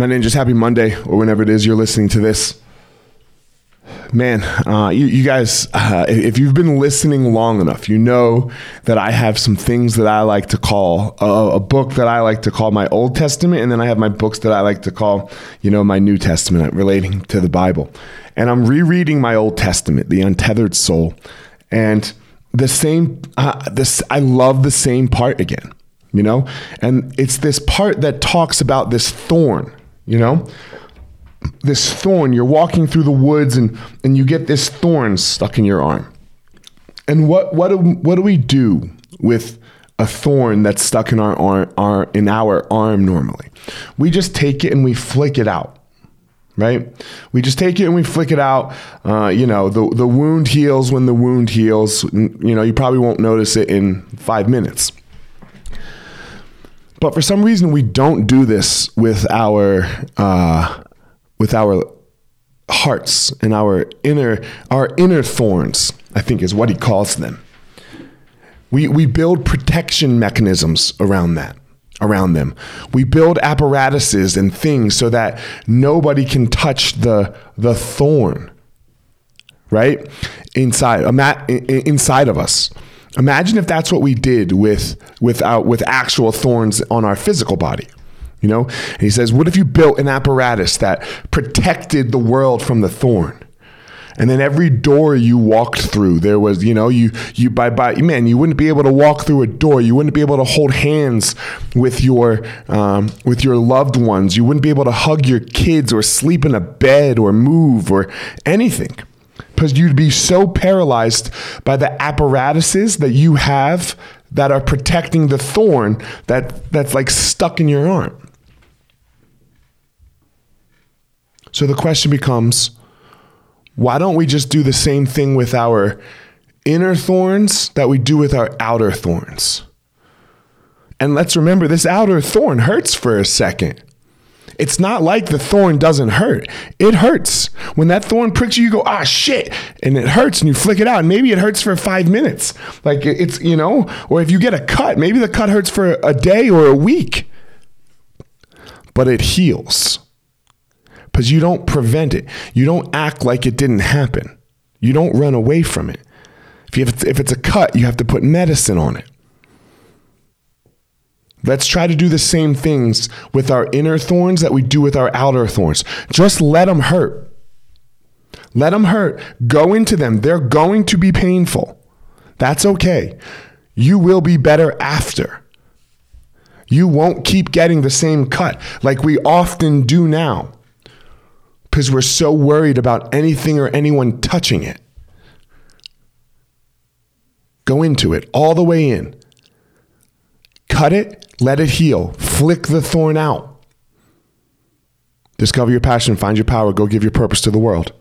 My name is Happy Monday, or whenever it is you're listening to this. Man, uh, you, you, guys, uh, if you've been listening long enough, you know that I have some things that I like to call uh, a book that I like to call my Old Testament, and then I have my books that I like to call, you know, my New Testament relating to the Bible. And I'm rereading my Old Testament, The Untethered Soul, and the same. Uh, this I love the same part again, you know, and it's this part that talks about this thorn you know? This thorn, you're walking through the woods and, and you get this thorn stuck in your arm. And what, what, do, what do we do with a thorn that's stuck in our, arm, our, in our arm normally? We just take it and we flick it out right? We just take it and we flick it out. Uh, you know, the the wound heals when the wound heals. You know, you probably won't notice it in five minutes. But for some reason, we don't do this with our uh, with our hearts and our inner our inner thorns. I think is what he calls them. We we build protection mechanisms around that around them. We build apparatuses and things so that nobody can touch the the thorn. Right inside, inside of us. Imagine if that's what we did with without with actual thorns on our physical body. You know? And he says, what if you built an apparatus that protected the world from the thorn? And then every door you walked through, there was, you know, you you by by man, you wouldn't be able to walk through a door. You wouldn't be able to hold hands with your um, with your loved ones. You wouldn't be able to hug your kids or sleep in a bed or move or anything you'd be so paralyzed by the apparatuses that you have that are protecting the thorn that that's like stuck in your arm. So the question becomes why don't we just do the same thing with our inner thorns that we do with our outer thorns? And let's remember this outer thorn hurts for a second. It's not like the thorn doesn't hurt. It hurts. When that thorn pricks you, you go, ah, shit. And it hurts and you flick it out. And maybe it hurts for five minutes. Like it's, you know, or if you get a cut, maybe the cut hurts for a day or a week. But it heals because you don't prevent it. You don't act like it didn't happen. You don't run away from it. If, you have, if it's a cut, you have to put medicine on it. Let's try to do the same things with our inner thorns that we do with our outer thorns. Just let them hurt. Let them hurt. Go into them. They're going to be painful. That's okay. You will be better after. You won't keep getting the same cut like we often do now because we're so worried about anything or anyone touching it. Go into it all the way in. Cut it, let it heal, flick the thorn out. Discover your passion, find your power, go give your purpose to the world.